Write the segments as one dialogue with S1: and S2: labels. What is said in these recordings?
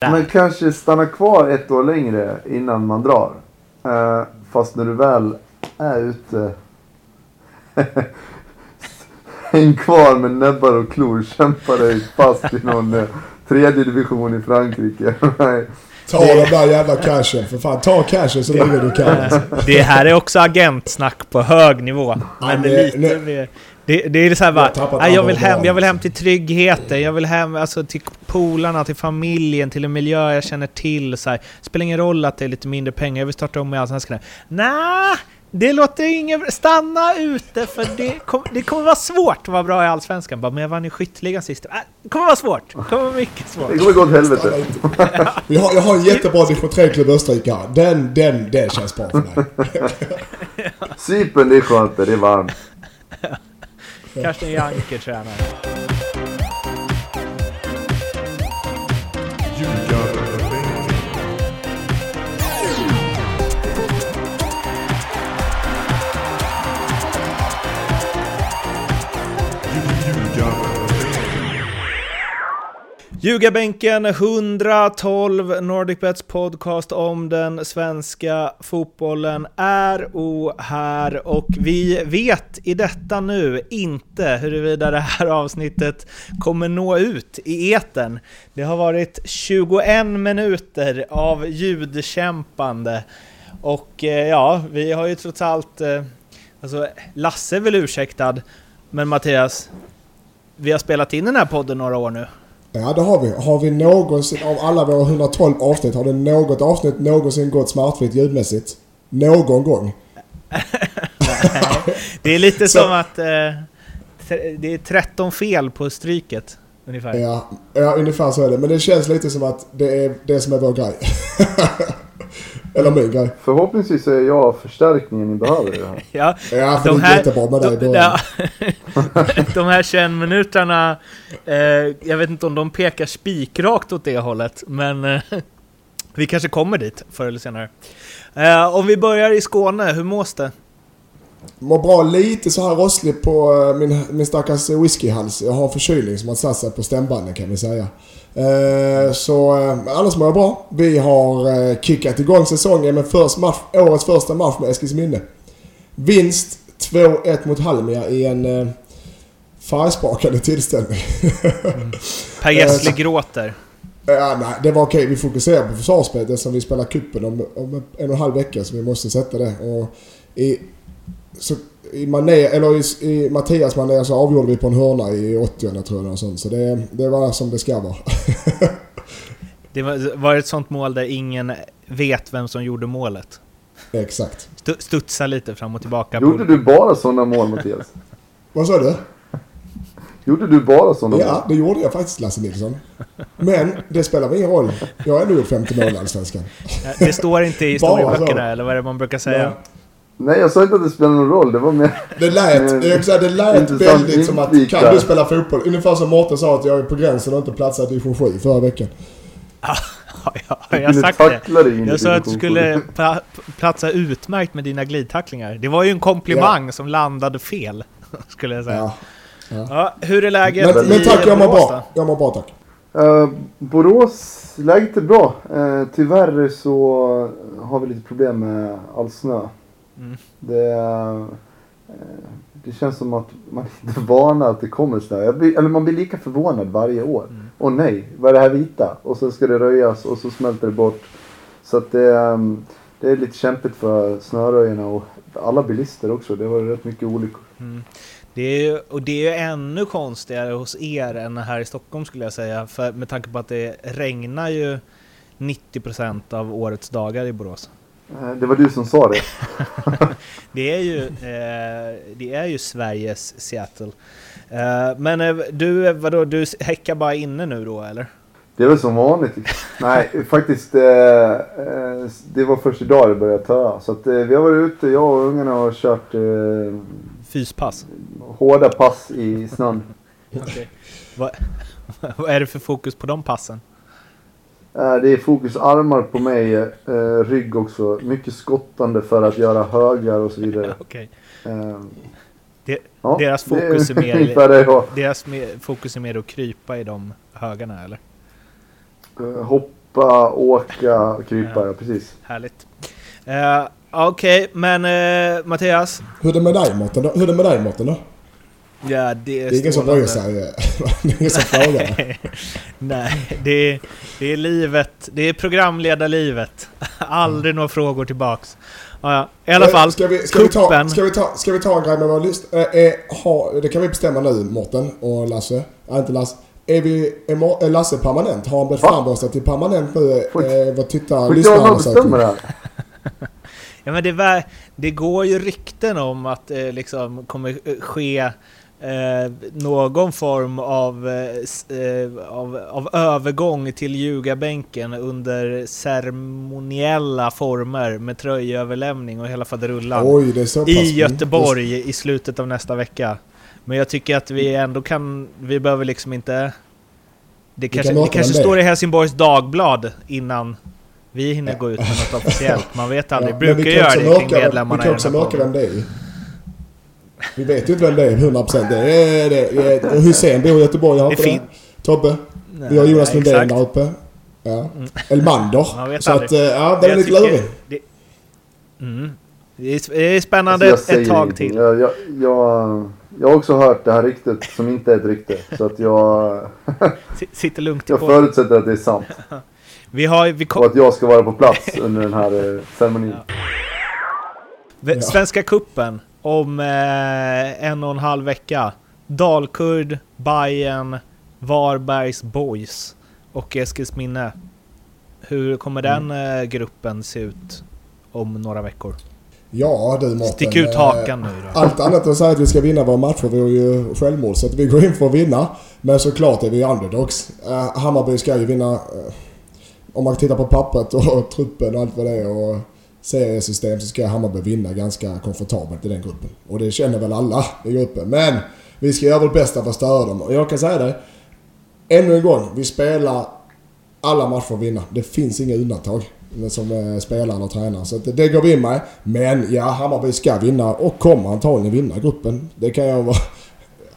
S1: Men kanske stanna kvar ett år längre innan man drar. Eh, fast när du väl är ute. Häng kvar med näbbar och klor. Kämpa dig fast i någon eh, tredje division i Frankrike. Nej.
S2: Ta den där jävla cashen. För fan, ta cashen så länge du kan.
S3: Det här är också agentsnack på hög nivå. Men
S2: det-
S3: lite
S2: det-
S3: mer... Det, det är så här
S2: Jag
S3: bara, nej, jag vill hem, jag vill hem till tryggheten, jag vill hem alltså, till polarna, till familjen, till en miljö jag känner till. Så här. Spelar ingen roll att det är lite mindre pengar, jag vill starta om med Allsvenskan. Nej, det låter inget... Stanna ute för det, kom, det kommer vara svårt att vara bra i Allsvenskan. Bara, men jag vann ju skytteligan sist. Äh, Det kommer vara svårt. Det kommer vara mycket svårt.
S1: Det kommer gå åt helvete.
S2: Jag har, jag har en jättebra division 3-klubb i Österrike. Den, den, den känns bra för mig.
S1: Cypern det är skönt det. Det är varmt.
S3: Karsten Janker tränar. Ljugarbänken 112 NordicBets podcast om den svenska fotbollen är o här och vi vet i detta nu inte huruvida det här avsnittet kommer nå ut i etern. Det har varit 21 minuter av ljudkämpande och eh, ja, vi har ju trots allt, eh, alltså Lasse är väl ursäktad, men Mattias, vi har spelat in den här podden några år nu.
S2: Ja, det har vi. Har vi någonsin, av alla våra 112 avsnitt, har det något avsnitt någonsin gått smärtfritt ljudmässigt? Någon gång?
S3: Det är lite som att eh, det är 13 fel på stryket. Ungefär.
S2: Ja, ja, ungefär så är det. Men det känns lite som att det är det som är vår grej. Eller min grej.
S1: Förhoppningsvis är jag förstärkningen ni behöver i det här.
S3: Ja,
S2: Ja, för det är jättebra med dig
S3: de,
S2: början.
S3: ja, de här 21 minuterna, eh, jag vet inte om de pekar spikrakt åt det hållet, men eh, vi kanske kommer dit förr eller senare. Eh, om vi börjar i Skåne, hur mås det?
S2: Mår bra lite så här rosslig på eh, min, min stackars whiskyhals. Jag har förkylning som har satt sig på stämbanden kan vi säga. Eh, så eh, annars mår jag bra. Vi har eh, kickat igång säsongen med först match, årets första match med Eskilsminne. Vinst 2-1 mot Halmia i en färgsprakande tillställning.
S3: Per Gessle gråter.
S2: Ja, nej, det var okej. Vi fokuserar på försvarsspelet eftersom vi spelar kuppen om, om en och en halv vecka så vi måste sätta det. Och i, så, i, mané, eller i, i Mattias manér så avgjorde vi på en hörna i 80 tror jag. Och sånt. Så det, det var som det ska vara.
S3: Det var, var ett sånt mål där ingen vet vem som gjorde målet.
S2: Exakt.
S3: Studsa lite fram och tillbaka.
S1: Gjorde du bara sådana mål Mattias?
S2: Vad sa du?
S1: Gjorde du bara sådana mål?
S2: Ja, det gjorde jag faktiskt Lasse Nilsson. Men det spelar ingen roll. Jag har ändå gjort 50 mål i Allsvenskan.
S3: Ja, Det står inte i historieböckerna, eller vad är det man brukar säga?
S2: Ja.
S1: Nej jag sa inte att det spelar någon roll. Det var mer...
S2: Det lät, jag säga, det lät väldigt som att kan du spela fotboll? Ungefär som Mårten sa att jag är på gränsen och inte platsar i division 7 förra veckan.
S3: Ja, ja, jag har sagt det. Jag sa att du skulle platsa utmärkt med dina glidtacklingar. Det var ju en komplimang som landade fel, skulle jag säga.
S2: Ja.
S3: Ja, hur är läget
S2: Men,
S3: i
S2: men tack, jag mår
S3: Borås
S2: bra. Jag mår bra tack.
S1: Uh, Borås, läget är bra. Uh, tyvärr så har vi lite problem med all snö.
S3: Mm.
S1: Det, eh, det känns som att man inte varnar att det kommer snö. Blir, eller man blir lika förvånad varje år.
S3: Mm.
S1: Åh nej, vad är det här vita? Och så ska det röjas och så smälter det bort. Så att det, ehm, det är lite kämpigt för snöröjarna och alla bilister också. Det var rätt mycket olyckor.
S3: Mm. Det är ju, och det är ju ännu konstigare hos er än här i Stockholm skulle jag säga. För med tanke på att det regnar ju 90% av årets dagar i Borås.
S1: Eh, Det var du som sa det.
S3: Det är ju, eh, det är ju Sveriges Seattle. Eh, men eh, du, vadå, du häckar bara inne nu då eller?
S1: Det är väl som vanligt. Nej, faktiskt. Eh, eh, det var först idag det började töa. Så att, eh, vi har varit ute, jag och ungarna har kört eh,
S3: Fyspass?
S1: hårda pass i snön.
S3: Vad är det för fokus på de passen?
S1: Eh, det är fokus armar på mig, eh, rygg också. Mycket skottande för att göra högar och så vidare.
S3: Okej.
S1: Eh, ja,
S3: deras fokus är mer- Deras fokus är mer att krypa i de högarna eller?
S1: eh, hopp, krypa, åka, krypa, ja precis.
S3: Härligt. Uh, Okej, okay, men uh, Mattias?
S2: Hur är det med dig Mårten då? Hur är det med dig Mårten då?
S3: Ja, det är,
S2: det är ingen som bryr sig. det är ingen som frågar.
S3: Nej, det är, det är livet. Det är programledarlivet. Aldrig några frågor tillbaks. Ja, ja. I alla fall,
S2: ska vi, ska, vi ta, ska, vi ta, ska vi ta en grej med vår list? Eh, eh, det kan vi bestämma nu, Mårten och Lasse. Ja, inte Lasse. Är, vi, är Lasse permanent? Har han blivit framröstad till permanent nu? Eh, vad tittar
S1: lyssnarna bestämma det här?
S3: ja, men det, det går ju rykten om att det eh, liksom kommer eh, ske Eh, någon form av, eh, av, av övergång till ljugarbänken under ceremoniella former med tröjöverlämning och hela faderullan
S2: Oj,
S3: i Göteborg i slutet av nästa vecka. Men jag tycker att vi ändå kan, vi behöver liksom inte... Det kanske, det kanske står i Helsingborgs Dagblad innan vi hinner gå ut med något officiellt. Man vet aldrig. Ja, Brukar göra det kring medlemmarna
S2: Vi kan också mörka vem det är. Vi vet ju inte vem det är 100%. Det är, det är, Hussein bor i Göteborg, har inte det? Tobbe? Nej, vi har Jonas Lundén där uppe. Ja. Mm. Elmander. Så att, eh, ja, den är lite lurig. Det,
S3: mm. det är spännande alltså ett tag till.
S1: Jag, jag, jag, jag har också hört det här ryktet som inte är ett rykte. Så att jag...
S3: Sitter lugnt
S1: Jag förutsätter att det är sant.
S3: vi har, vi
S1: och att jag ska vara på plats under den här eh, ceremonin.
S3: Ja. Svenska kuppen om eh, en och en halv vecka. Dalkurd, Bayern, Varbergs Boys och Eskilsminne. Hur kommer den mm. eh, gruppen se ut om några veckor?
S2: Ja du Mårten.
S3: Stick ut hakan nu
S2: då. Allt annat än att säga att vi ska vinna våra matcher vore ju självmål. Så att vi går in för att vinna. Men såklart är vi underdogs. Uh, Hammarby ska ju vinna. Uh, om man tittar på pappret och truppen och allt vad det är. Och seriesystem så ska Hammarby vinna ganska komfortabelt i den gruppen. Och det känner väl alla i gruppen. Men vi ska göra vårt bästa för att störa dem. Och jag kan säga det. Ännu en gång. Vi spelar alla matcher att vinna. Det finns inga undantag som spelare och tränare. Så det går vi in med. Men ja, Hammarby ska vinna och kommer antagligen vinna gruppen. Det kan jag vara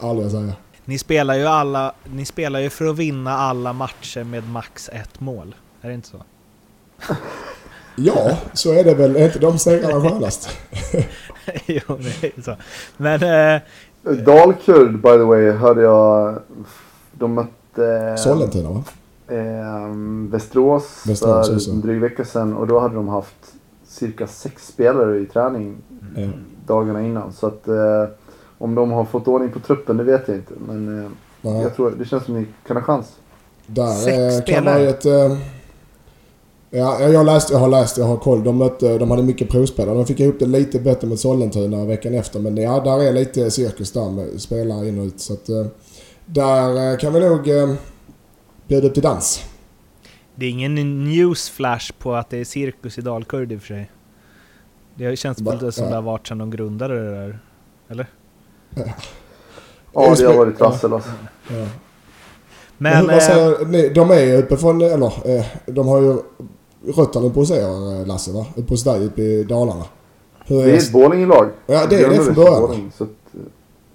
S2: ärlig att säga.
S3: Ni spelar ju alla, ni spelar ju för att vinna alla matcher med max ett mål. Är det inte så?
S2: Ja, så är det väl. Är inte de segrarna skönast?
S3: jo, det är så. Men... Eh,
S1: Dalkurd, by the way, hörde jag. De mötte...
S2: Sollentuna, va?
S1: Eh, Västerås, Västerås för en dryg vecka sedan. Och då hade de haft cirka sex spelare i träning mm. dagarna innan. Så att eh, om de har fått ordning på truppen, det vet jag inte. Men eh, jag tror det känns som att ni kan ha chans.
S2: Där sex eh, kan man ju ett... Eh, Ja, jag, läst, jag har läst, jag har koll. De, mötte, de hade mycket provspelare. De fick ihop det lite bättre mot Sollentuna veckan efter. Men ja, där är lite cirkus där med spelare in och ut. Så att, eh, där eh, kan vi nog eh, bjuda upp till dans.
S3: Det är ingen newsflash på att det är cirkus i Dalkurd i och för sig. Det känns väl lite som ja. det har varit sedan de grundade det där. Eller?
S1: Ja, ja det har varit trassel alltså. Ja. Men,
S2: Men hur, vad säger ni? De är ju uppe från, eller de har ju rötterna på sig eh, Lasse va? Uppe hos dig uppe i Dalarna.
S1: Hur det är ett Borlänge-lag.
S2: Ja det är det från början.
S1: Så att,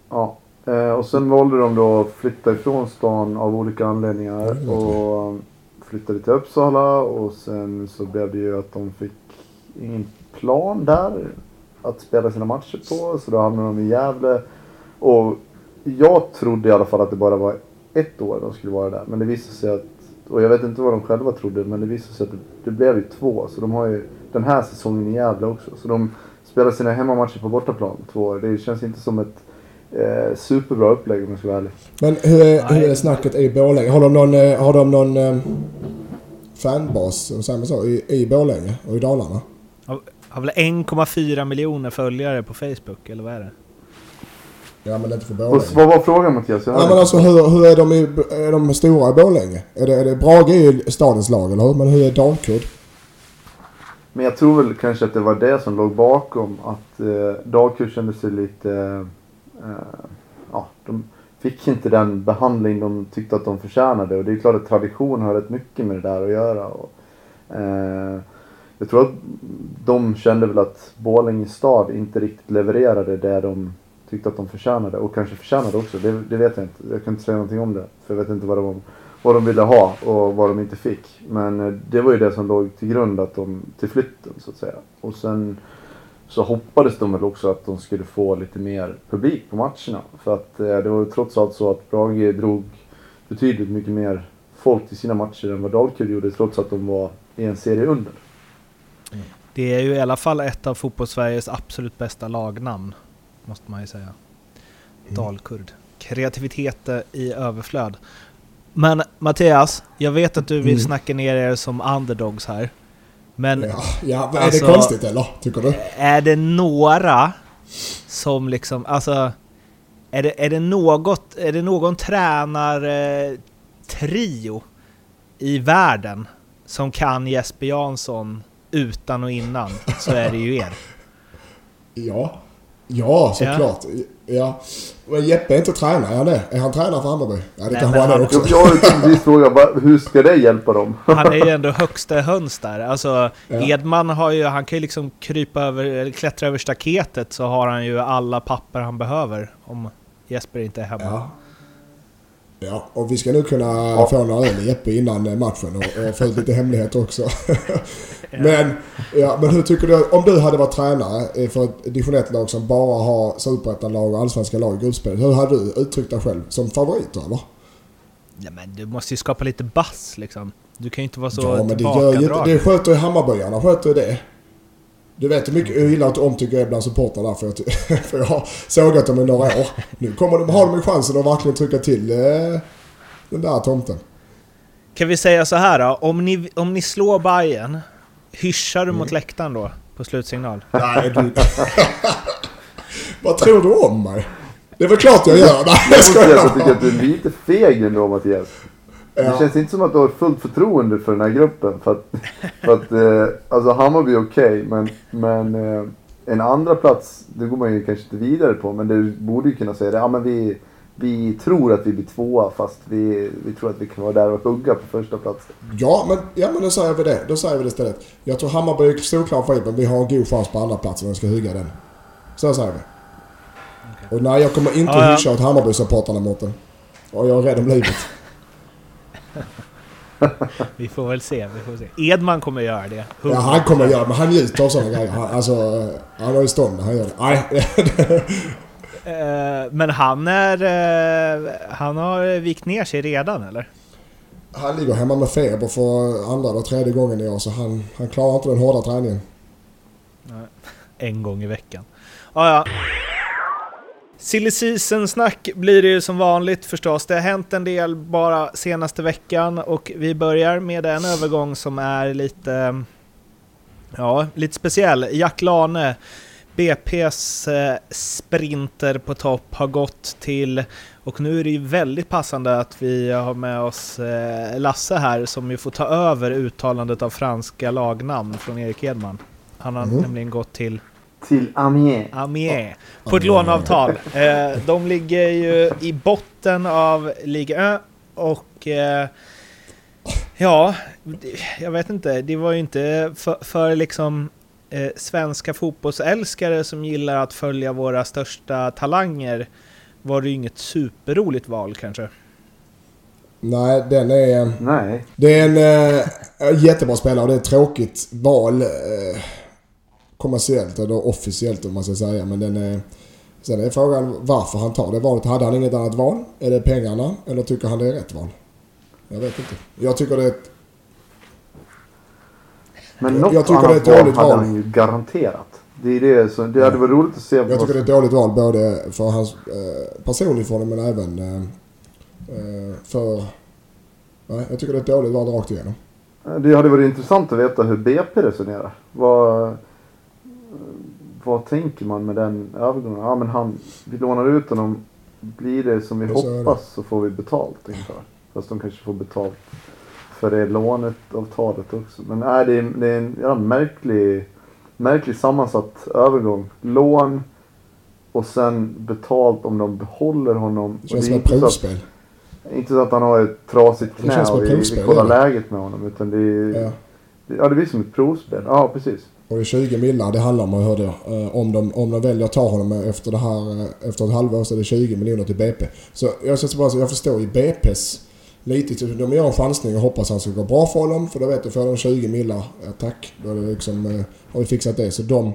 S1: ja. Eh, och sen valde de då att flytta ifrån stan av olika anledningar. Och flyttade till Uppsala och sen så blev det ju att de fick ingen plan där att spela sina matcher på. Så då hamnade de i Gävle. Och jag trodde i alla fall att det bara var ett år de skulle vara där. Men det visade sig att och jag vet inte vad de själva trodde men det visade sig att det, det blev ju två. Så de har ju den här säsongen i Gävle också. Så de spelar sina hemmamatcher på bortaplan två år. Det känns inte som ett eh, superbra upplägg om jag ska vara ärlig.
S2: Men hur är, hur är snacket i Borlänge? Har de någon, eh, har de någon eh, fanbas, säger man så, i, i Borlänge och i Dalarna?
S3: Har väl 1,4 miljoner följare på Facebook eller vad är det?
S2: Ja men inte för Borlänge.
S1: Vad var frågan Mattias?
S2: Ja men alltså hur, hur är, de i, är de stora i Borlänge? Är det, är det Brage är ju stadens lag eller hur? Men hur är Dalkurd?
S1: Men jag tror väl kanske att det var det som låg bakom att eh, Dalkurd kände sig lite... Eh, ja, de fick inte den behandling de tyckte att de förtjänade och det är klart att tradition har rätt mycket med det där att göra. Och, eh, jag tror att de kände väl att Borlänge stad inte riktigt levererade det de tyckte att de förtjänade och kanske förtjänade också. Det, det, vet jag inte. Jag kan inte säga någonting om det. För jag vet inte vad de, vad de ville ha och vad de inte fick. Men eh, det var ju det som låg till grund att de, till flytten så att säga. Och sen så hoppades de väl också att de skulle få lite mer publik på matcherna. För att eh, det var ju trots allt så att Brage drog betydligt mycket mer folk till sina matcher än vad Dalkurd gjorde trots att de var i en serie under.
S3: Det är ju i alla fall ett av fotbollssveriges absolut bästa lagnamn, måste man ju säga. Dalkurd. Kreativitet i överflöd. Men Mattias, jag vet att du vill
S2: Mm.
S3: snacka ner er som underdogs här. Men
S2: Ja, ja är
S3: Alltså-
S2: det konstigt eller? Tycker du?
S3: är det några som liksom, alltså... Är det, är det något, är det någon tränartrio trio i världen som kan Jesper Jansson utan och innan så är det ju er.
S2: Ja. Ja, såklart. Ja. Men Jeppe är inte tränare, är han det? Är han tränare för Hammarby? Ja, det
S3: Nej,
S2: kanske
S3: men
S2: han är också.
S1: Jag, jag har ju precis frågat bara, hur ska det hjälpa dem?
S3: Han är ju ändå högsta höns där. Alltså
S2: Ja.
S3: Edman har ju, han kan ju liksom krypa över, eller klättra över staketet så har han ju alla papper han behöver om Jesper inte är hemma.
S2: Ja. Ja, och vi ska nu kunna
S1: Ja.
S2: få några öl med Jeppe innan eh, matchen och, och få ut lite hemligheter också. men, ja, men hur tycker du, om du hade varit tränare för ett division 1-lag som bara har superettan-lag och allsvenska lag i gruppspelet. Hur hade du uttryckt dig själv? Som favorit eller?
S3: Ja, men du måste ju skapa lite bass liksom. Du kan ju inte vara så
S2: ja, men det gör ju inte, det sköter ju Hammarbyarna, sköter ju det. Du vet hur mycket jag gillar att omtycka är bland supportrarna där för, jag, för jag har sågat dem i några år. Nu kommer de, har de chansen att verkligen trycka till eh, den där tomten.
S3: Kan vi säga så här då? Om ni, om ni slår Bayern hyschar du
S2: Mm.
S3: mot läktaren då? På slutsignal?
S2: Nej, du... Vad tror du om mig? Det är väl klart jag gör. Nej, jag
S1: Jag säga att jag tycker
S2: skojar.
S1: att du är lite feg ändå Mattias. Det känns inte som att du har fullt förtroende för den här gruppen. För att, för att eh, alltså Hammarby är okej, men, men eh, en andra plats det går man ju kanske inte vidare på. Men du borde ju kunna säga det. Ja, men vi, vi tror att vi blir tvåa fast vi, vi tror att vi kan vara där och hugga på första platsen.
S2: Ja, men, ja, men då säger vi det. Då säger vi det istället. Jag tror Hammarby är solklar favorit, men vi har en god chans på andra platsen om vi ska hugga den. Så säger vi. Och nej, jag kommer inte
S3: Ja, ja.
S2: att hyscha åt Hammarby-supportrarna Mårten. Och jag är rädd om livet.
S3: Vi får väl se, vi får se. Edman kommer göra det.
S2: Ja, han kommer göra det, men han njuter av sådana grejer. Han, alltså, eh, han har ju stånd när han gör det. Nej,
S3: Eh, Men han är... eh, Han har vikt ner sig redan eller?
S2: han ligger hemma med feber för andra eller tredje gången i år, så han, han klarar inte den hårda träningen.
S3: En gång i veckan. Ah, ja. Silly season-snack blir det ju som vanligt förstås. Det har hänt en del bara senaste veckan och vi börjar med en övergång som är lite... Ja, lite speciell. Jack Lane, BP's eh, sprinter på topp, har gått till... Och nu är det ju väldigt passande att vi har med oss eh, Lasse här som ju får ta över uttalandet av franska lagnamn från Erik Edman. Han har
S2: Mhm.
S3: nämligen gått till
S1: Till Amiens.
S3: Amiens på ett låneavtal. Eh, de ligger ju i botten av Liga 1 och eh, ja, jag vet inte. Det var ju inte för, för liksom eh, svenska fotbollsälskare som gillar att följa våra största talanger var det ju inget superroligt val kanske.
S2: Nej, den är...
S1: Nej.
S2: Det är en eh, jättebra spelare och det är ett tråkigt val. Eh, kommersiellt eller officiellt om man ska säga. Men den är... Sen är frågan varför han tar det valet. Hade han inget annat val? Är det pengarna? Eller tycker han det är rätt val? Jag vet inte. Jag tycker det är ett...
S1: Men något
S2: jag tycker det är
S1: annat
S2: ett
S1: val hade
S2: val.
S1: han ju garanterat. Det är det som, det hade varit roligt att se.
S2: Jag tycker det är ett dåligt val både för hans eh, personligen men även eh, eh, för... Nej, jag tycker det är ett dåligt val rakt igenom.
S1: Det hade varit intressant att veta hur BP resonerar. Vad, vad tänker man med den övergången? Ja men han, vi lånar ut honom. Blir det som vi
S2: så det.
S1: hoppas så får vi betalt ungefär. Fast de kanske får betalt för det lånetavtalet också. Men nej, det är, det är en ja, märklig, märklig sammansatt övergång. Lån och sen betalt om de behåller honom.
S2: Det känns
S1: är
S2: som ett provspel.
S1: inte så att han har ett trasigt
S2: Det
S1: knä och vi, vi kollar
S2: det
S1: läget med honom. Utan det är,
S2: Ja.
S1: det, ja, det blir som ett provspel. Ja, precis.
S2: Och det är 20 miljoner det handlar om, hörde jag. Eh, Om de, om de väljer att ta honom efter det här, eh, efter ett halvår så är det 20 miljoner till BP. Så jag, ska bara, säga, jag förstår ju BP's lite de gör en chansning och hoppas att han ska gå bra för dem. För då vet du, får de 20 millar, ja, tack. Då är det liksom, eh, har vi fixat det. Så de,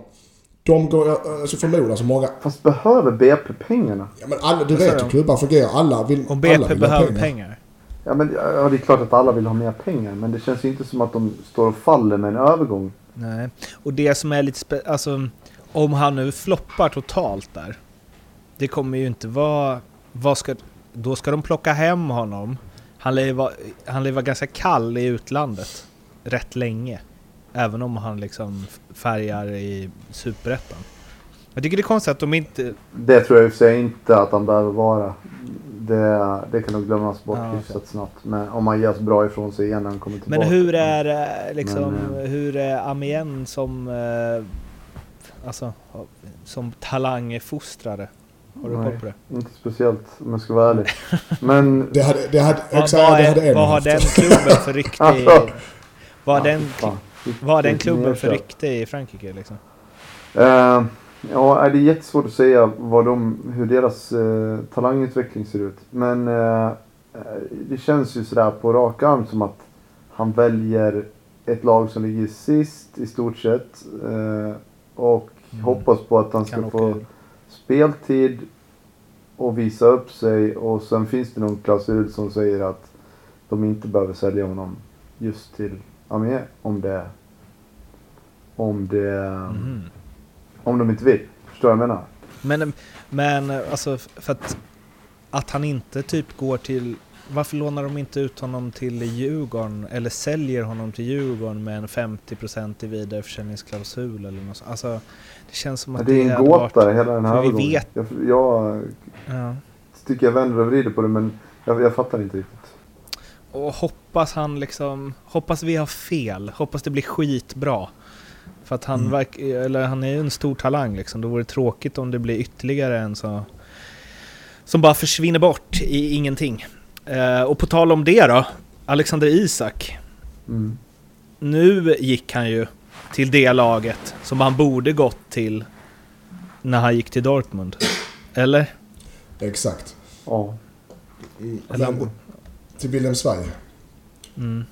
S2: de går, alltså förmodar så många.
S1: Fast behöver BP pengarna?
S2: Ja men alla, du vet hur klubbar fungerar. Alla vill,
S3: Om
S2: alla
S3: BP
S2: vill ha
S3: behöver
S2: pengar.
S3: pengar.
S1: Ja, men, ja, det är klart att alla vill ha mer pengar. Men det känns ju inte som att de står och faller med en övergång.
S3: Nej. Och det som är lite spe- alltså om han nu floppar totalt där. Det kommer ju inte vara... Vad ska, då ska de plocka hem honom. Han lär ju vara, han lär vara ganska kall i utlandet. Rätt länge. Även om han liksom färgar i Superettan. Jag tycker det är konstigt att de inte...
S1: Det tror jag i och för sig inte att han behöver vara. Det, det kan nog glömmas bort
S3: Ja,
S1: hyfsat snabbt. Men om han gör så bra ifrån sig igen när han kommer tillbaka.
S3: Men hur är eh, liksom...
S1: Men,
S3: hur är Amien som... Eh, alltså, som talangfostrare? Har du
S1: Nej.
S3: koll på det?
S1: Inte speciellt om jag ska vara ärlig. Men...
S2: Det hade, det hade,
S3: Vad,
S2: exakt,
S3: vad,
S2: det hade
S3: är,
S2: en
S3: vad har den klubben för rykte i...
S1: Alltså.
S3: Vad har
S1: Ja,
S3: den,
S1: fan.
S3: vad har den klubben för rykte i Frankrike liksom?
S1: Eh, ja, det är jättesvårt att säga vad de, hur deras eh, talangutveckling ser ut. Men eh, det känns ju sådär på rak arm som att han väljer ett lag som ligger sist i stort sett. Eh, och
S3: Mm.
S1: hoppas på att han ska få
S3: ur.
S1: speltid och visa upp sig. Och sen finns det någon klausul som säger att de inte behöver sälja honom just till Amiens om det om det
S3: Mhm.
S1: Om de inte vill. Förstår du vad jag menar?
S3: Men, men alltså för att, att han inte typ går till... Varför lånar de inte ut honom till Djurgården eller säljer honom till Djurgården med en 50% i vidareförsäljningsklausul eller något sånt? Alltså, det känns som att
S1: det är en gåta hela den här
S3: vi vet-
S1: Jag, jag
S3: Ja.
S1: tycker jag vänder och vrider på det men jag, jag fattar inte riktigt.
S3: Och hoppas han liksom... Hoppas vi har fel. Hoppas det blir skitbra. För att han,
S2: Mm.
S3: verk, eller han är ju en stor talang liksom. Det vore tråkigt om det blir ytterligare en så... Som bara försvinner bort i ingenting. Eh, och på tal om det då. Alexander Isak.
S1: Mm.
S3: Nu gick han ju till det laget som han borde gått till när han gick till Dortmund. Eller?
S2: Exakt.
S1: Ja.
S2: Mm.
S3: Eller bo-
S2: till Wilhelm Sverige.
S3: Mm.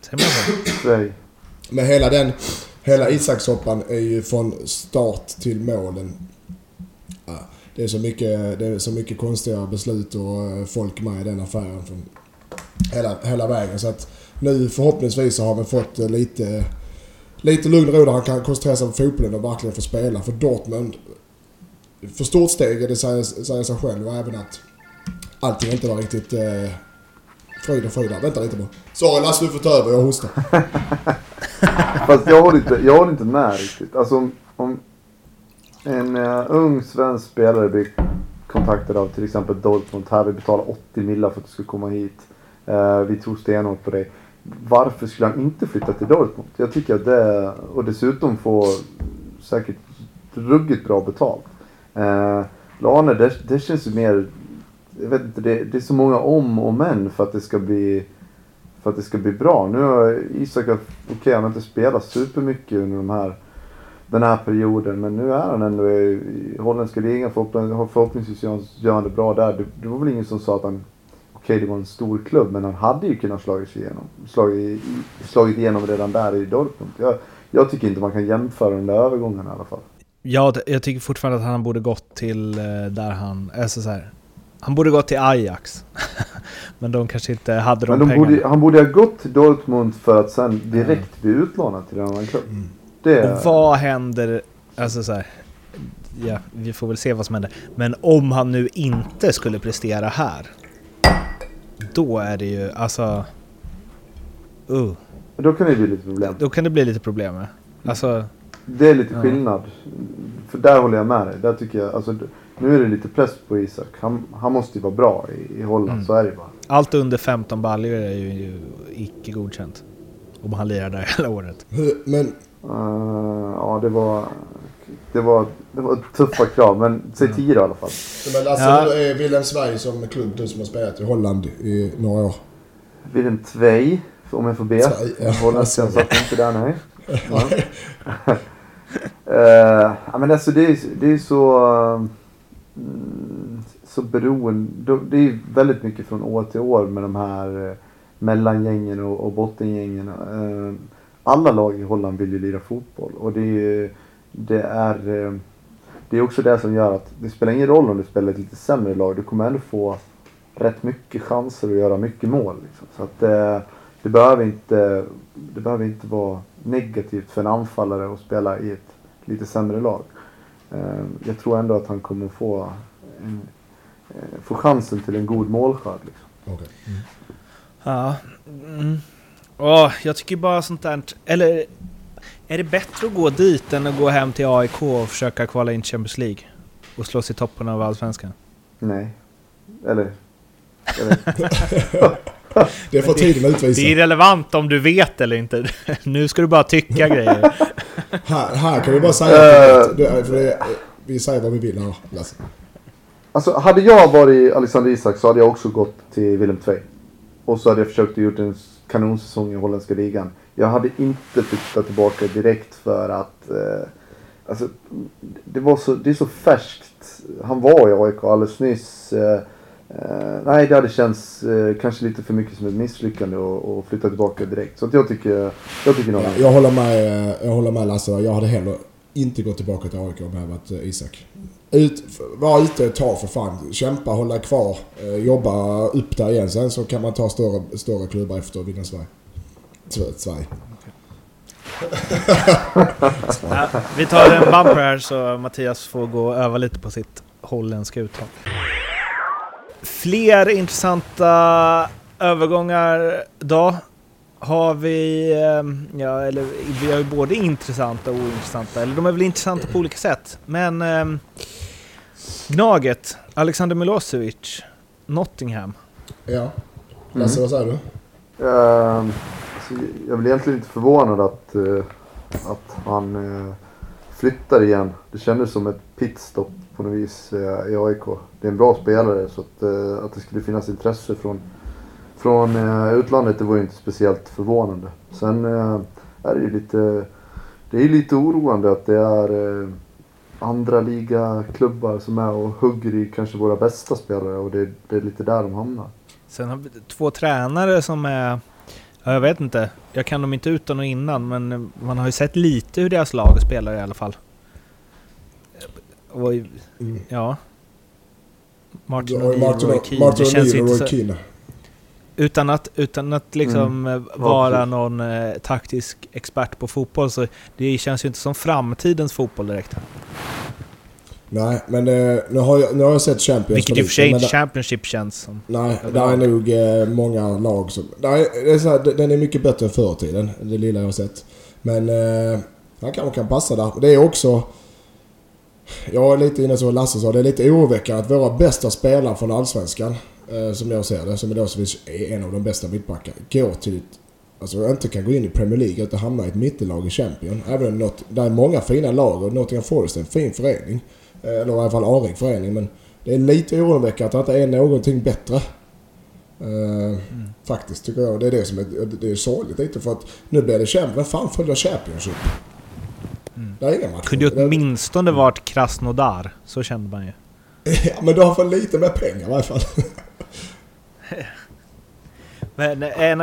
S3: Säger man så?
S1: Sverige.
S2: Men hela den, hela Isakshoppan är ju från start till målen. Ja, det, är så mycket, det är så mycket konstiga beslut och eh, folk med i den affären från hela, hela vägen. Så att nu förhoppningsvis så har vi fått eh, lite, lite lugn och ro där han kan koncentrera sig på fotbollen och verkligen få spela. För Dortmund, för stort steg, det säger, säger sig själv och även att allting inte var riktigt eh, Fröjden, Fröjden. Vänta lite bara. Sorry Lasse, du får ta över. Jag hostar.
S1: Fast jag håller inte, jag håller inte med riktigt. Alltså om, om en uh, ung svensk spelare blir kontaktad av till exempel Dortmund. Här vi betalar 80 millar för att du ska komma hit. Uh, vi tror stenhårt på dig. Varför skulle han inte flytta till Dortmund? Jag tycker att det, och dessutom få säkert ruggigt bra betalt. Uh, Lane, det, det känns ju mer, jag vet inte, det, det är så många om och men för att det ska bli för att det ska bli bra. Nu har Isak, okej han har inte spelat supermycket under de här, den här perioden. Men nu är han ändå i, i holländska ligan. Förhoppningsvis, förhoppningsvis gör han- det bra där. Det, det var väl ingen som sa att han, okej det var en stor klubb. Men han hade ju kunnat slagit sig igenom. Slagit, slagit igenom redan där i Dortmund. Jag, jag tycker inte man kan jämföra den där övergången i alla fall.
S3: Ja, jag tycker fortfarande att han borde gått till eh, där han... Alltså så här, han borde gått till Ajax. Men de kanske inte hade de,
S1: de
S3: pengarna.
S1: borde, han borde ha gått till Dortmund för att sen direkt bli utlånad till en annan klubb.
S2: Mm.
S1: Det,
S3: Och vad händer... Alltså så här, Ja, vi får väl se vad som händer. Men om han nu inte skulle prestera här. Då är det ju alltså... Uh,
S1: då kan det bli lite problem.
S3: då kan det bli lite problem med. Alltså...
S1: Det är lite
S3: Ja.
S1: skillnad. För där håller jag med dig. Där tycker jag, alltså, nu är det lite press på Isak. Han, han måste ju vara bra i, i Holland,
S3: Mm.
S1: så är det bara.
S3: Allt under 15 baljor är ju, ju icke godkänt. Om han lirar där hela året.
S2: Men
S1: Uh, ja, det var, det, var, det var tuffa krav. Men säg 10 då i alla fall.
S2: Men alltså
S3: Ja.
S2: är Wilhelm Sverige som klubb du som har spelat i Holland i några år.
S1: Wilhelm Tvei, om jag får be.
S2: Ja. Alltså.
S1: satt inte där, nej. Ja. Ja, men alltså det är, det är så... mm, Mm, så beroende. Det är väldigt mycket från år till år med de här eh, mellangängen och, och bottengängen. Eh, alla lag i Holland vill ju lira fotboll och det är, det är, eh, det är också det som gör att det spelar ingen roll om du spelar ett lite sämre lag. Du kommer ändå få rätt mycket chanser att göra mycket mål. Liksom. Så att det, det, behöver inte, det behöver inte vara negativt för en anfallare att spela i ett lite sämre lag. Jag tror ändå att han kommer få en, få chansen till en god målskörd. Liksom. Okay. Mm.
S3: Ja. Mm. Oh, jag tycker bara sånt där... Eller är det bättre att gå dit än att gå hem till AIK och försöka kvala in Champions League? Och slå sig i toppen av Allsvenskan?
S1: Nej. Eller...
S2: det får tiden utvisa.
S3: Det är irrelevant om du vet eller inte. nu ska du bara tycka grejer.
S2: här, här kan vi bara säga att det, för det, vi säger vad vi vill här, Lasse.
S1: Alltså, hade jag varit Alexander Isak så hade jag också gått till Willem Tvei. Och så hade jag försökt att gjort en kanonsäsong i holländska ligan. Jag hade inte flyttat tillbaka direkt för att... Eh, alltså, det, var så, det är så färskt. Han var i AIK alldeles nyss. Eh, eh, nej, det hade känts eh, kanske lite för mycket som ett misslyckande att flytta tillbaka direkt. Så jag tycker, jag tycker nog... Ja,
S2: jag håller med, eh, jag håller med Lasse. Jag hade heller inte gått tillbaka till AIK om jag varit eh, Isak. Ut, var ute ett tag för fan. Kämpa, hålla kvar, eh, jobba upp där igen. Sen så kan man ta större, större klubbar efter att vinna Sverige. Sverige.
S3: ja, vi tar en bumper här så Mattias får gå och öva lite på sitt holländska uttal. Fler intressanta övergångar då har vi, ehm, ja eller vi har ju både intressanta och ointressanta, eller de är väl intressanta på olika sätt. Men eh, Gnaget, Alexander Milosevic, Nottingham.
S2: Ja. Lasse, mm. vad säger du?
S1: Uh, alltså, jag blir egentligen lite förvånad att, uh, att han uh, flyttar igen. Det kändes som ett pitstop på något vis eh, i AIK. Det är en bra spelare så att, eh, att det skulle finnas intresse från från eh, utlandet, det var ju inte speciellt förvånande. Sen eh, är det ju lite, det är lite oroande att det är eh, andra ligaklubbar som är och hugger i kanske våra bästa spelare och det, det är lite där de hamnar.
S3: Sen har vi två tränare som är jag vet inte. Jag kan dem inte utan och innan, men man har ju sett lite hur deras lag spelar i alla fall. Och, mm. ja. Martin O'Neill och Roy Keane.
S2: Martin O'Neill och Roy Keane.
S3: Utan att, utan att liksom mm. Eh, vara någon eh, taktisk expert på fotboll så det känns ju inte som framtidens fotboll direkt.
S2: Nej, men eh, nu, har jag, nu har jag sett Champions
S3: Vilket i och för sig inte Championship känns som.
S2: Nej, det är nog eh, många lag som... Nej, det är så här, den är mycket bättre än förr tiden, det lilla jag har sett. Men eh, han kanske kan passa där. Det är också... Jag är lite inne som Lasse sa, det är lite oroväckande att våra bästa spelare från Allsvenskan Eh, som jag ser det, som Milosevic är en av de bästa mittbackarna, går till Alltså inte kan gå in i Premier League utan hamna i ett mittellag i Champion. Även om något, där är många fina lag och Nottingham Forest är en fin förening. Eh, eller i alla fall anrik förening. Men det är lite oroväckande att det inte är någonting bättre. Uh, mm. Faktiskt tycker jag. Det är det som är, det är sorgligt lite för att nu blir det Champions. Vem fan följer Championship?
S3: Mm. Det är inga matcher. Kunde ju åtminstone varit Krasnodar. Så kände man ju.
S2: Ja, men du har för lite mer pengar i varje fall.
S3: Men en,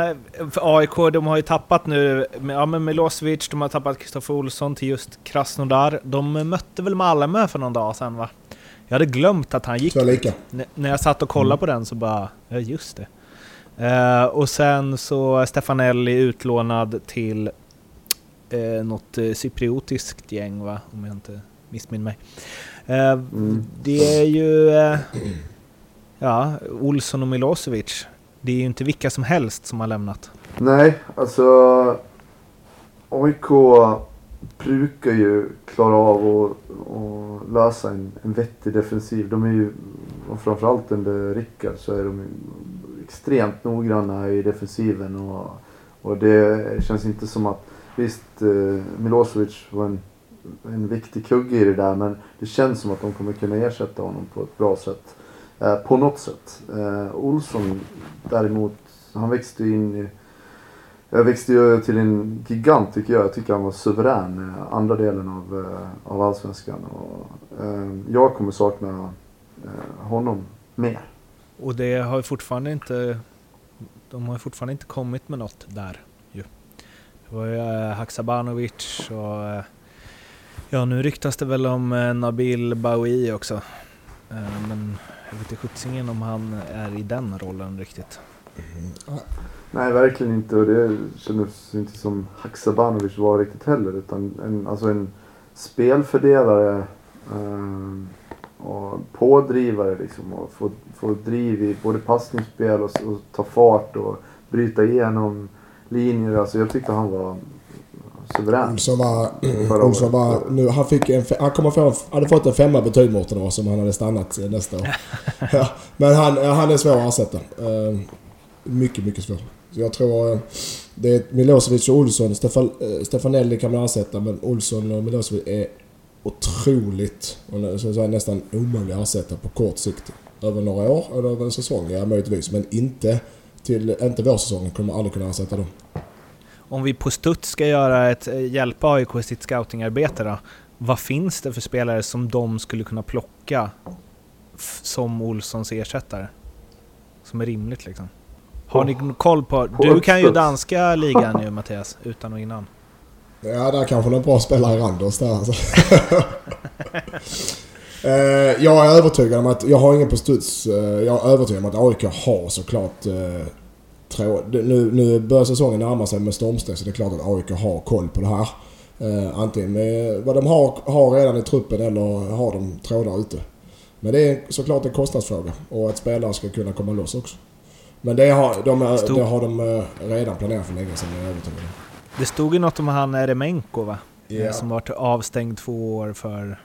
S3: AIK, de har ju tappat nu, ja men Milosevic, de har tappat Kristoffer Olsson till just Krasnodar. De mötte väl Malmö för någon dag sedan va? Jag hade glömt att han gick
S2: lika.
S3: När jag satt och kollade mm. på den så bara, ja just det. Uh, och sen så Stefanelli utlånad till uh, något uh, cypriotiskt gäng va, om jag inte missminner mig. Uh, mm. Det är ju... Uh, ja, Olsson och Milosevic. Det är ju inte vilka som helst som har lämnat.
S1: Nej, alltså... AIK brukar ju klara av att lösa en, en vettig defensiv. De är ju, och framförallt under Rickard så är de extremt noggranna i defensiven. Och, och det känns inte som att, visst eh, Milosevic var en, en viktig kugge i det där men det känns som att de kommer kunna ersätta honom på ett bra sätt. Eh, på något sätt. Eh, Olsson däremot, han växte in i... Jag växte ju till en gigant tycker jag. Jag tycker han var suverän eh, andra delen av, eh, av allsvenskan. Och, eh, jag kommer sakna eh, honom mer.
S3: Och det har fortfarande inte... De har fortfarande inte kommit med något där. Det var ju Haksabanovic och... Eh, ja, nu ryktas det väl om eh, Nabil Baoui också. Eh, men jag vet inte sjuttsingen om han är i den rollen riktigt. Mm.
S1: Nej, verkligen inte. Och det kändes inte som Haksabanovic var riktigt heller. Utan en, alltså en spelfördelare eh, och pådrivare liksom. Och få, få driv i både passningsspel och, och ta fart och bryta igenom linjer. Alltså jag tyckte han var suverän.
S2: Olsson var... Olsson var nu, han, fick en, han kommer få en, hade fått en femma betyg mot idag som han hade stannat eh, nästa år. ja, men han, ja, han är svår att ersätta. Eh, mycket, mycket svår. Så jag tror... eh, det är Milosevic och Olsson. Stefan, eh, Stefanelli kan man ersätta men Olsson och Milosevic är otroligt, säga, nästan omöjliga att ersätta på kort sikt. Över några år eller över en säsong, ja möjligtvis. Men inte till, inte vårsäsongen kommer aldrig kunna ersätta dem.
S3: Om vi på studs ska göra ett, eh, hjälpa AIK i sitt scoutingarbete då. Vad finns det för spelare som de skulle kunna plocka som Olssons ersättare? Som är rimligt liksom. Har ni koll på... Du kan ju danska ligan nu Mattias, utan och innan.
S2: Ja, där kanske någon bra spelare Randers där alltså. Eh, jag är övertygad om att, jag har ingen på studs, eh, jag är övertygad om att AIK har såklart trå, det- nu, nu börjar säsongen närma sig med stormsteg så det är klart att AIK har koll på det här. Eh, antingen med vad de har, har redan i truppen eller har de trådar ute. Men det är såklart en kostnadsfråga och att spelare ska kunna komma loss också. Men det har de,
S3: Stor-
S2: det har de eh, redan planerat för länge sedan, jag är övertygad.
S3: Det stod ju något om han Eremenko va? Eh, Som varit avstängd två år för...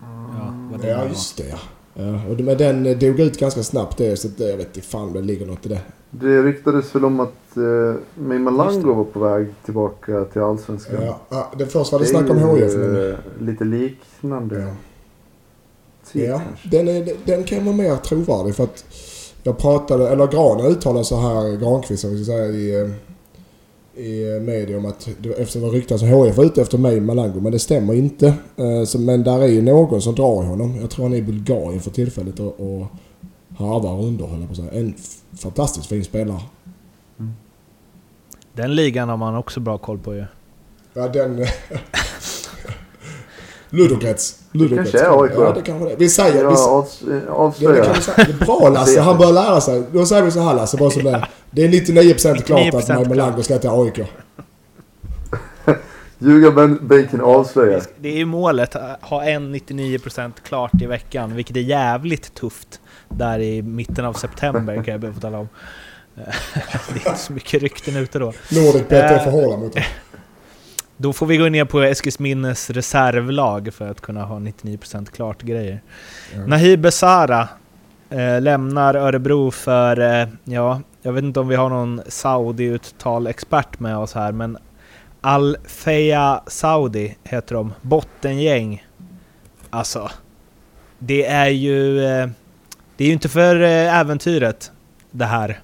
S3: Ja, vad det
S2: Ja,
S3: var.
S2: just det ja. Ja och det- men den eh, dog ut ganska snabbt det, så det, jag vet inte fan om det ligger något i det.
S1: Det ryktades väl om att
S3: Just
S1: Malango
S3: det.
S1: var på väg tillbaka till Allsvenskan.
S2: Ja, ja, det först var det
S1: är
S2: snack om HIF men...
S1: eh, Lite liknande
S2: Ja.
S1: tid
S2: Ja,
S1: kanske.
S2: den, är, den kan vara mer trovärdig för att jag pratade, eller Gran uttalade så här, Granqvist som vi ska säga i, eh, i media om att efter var ryktas att HIF var ute efter mig Malango men det stämmer inte. Eh, men där är ju någon som drar i honom. Jag tror han är i Bulgarien för tillfället och, och harvar runder höll jag på att säga. En fantastiskt fin spelare.
S3: Den ligan har man också bra koll på ju.
S2: Ja, den... Ludogorets.
S1: kanske är AIK.
S2: Ja, det kanske det. Vi säger...
S1: Jag
S2: Vi,
S1: avs-
S2: det, det,
S1: avslöjar.
S2: kan vi säga. det är bra Lasse, han börjar lära sig. Då säger vi så här Lasse, bara som det är. Det är 99% klart
S3: 99%
S2: att Melander
S3: klart.
S2: ska till AIK.
S1: Ljugarbänken avslöjar.
S3: Det är ju målet, att ha en 99% klart i veckan, vilket är jävligt tufft där i mitten av september kan jag be få tala om. Eh, Det är inte så mycket rykten ute då.
S2: Nordic bet är
S3: Eh.
S2: för hårda mot det.
S3: Då får vi gå ner på Eskilsminnes reservlag för att kunna ha 99% klart grejer.
S2: Ja.
S3: Nahib Besara eh, lämnar Örebro för, eh, ja, jag vet inte om vi har någon Saudi-uttal-expert med oss här, men Al-Feya Saudi heter de. Bottengäng. Alltså, det är ju... Eh, det är ju inte för eh, äventyret det här.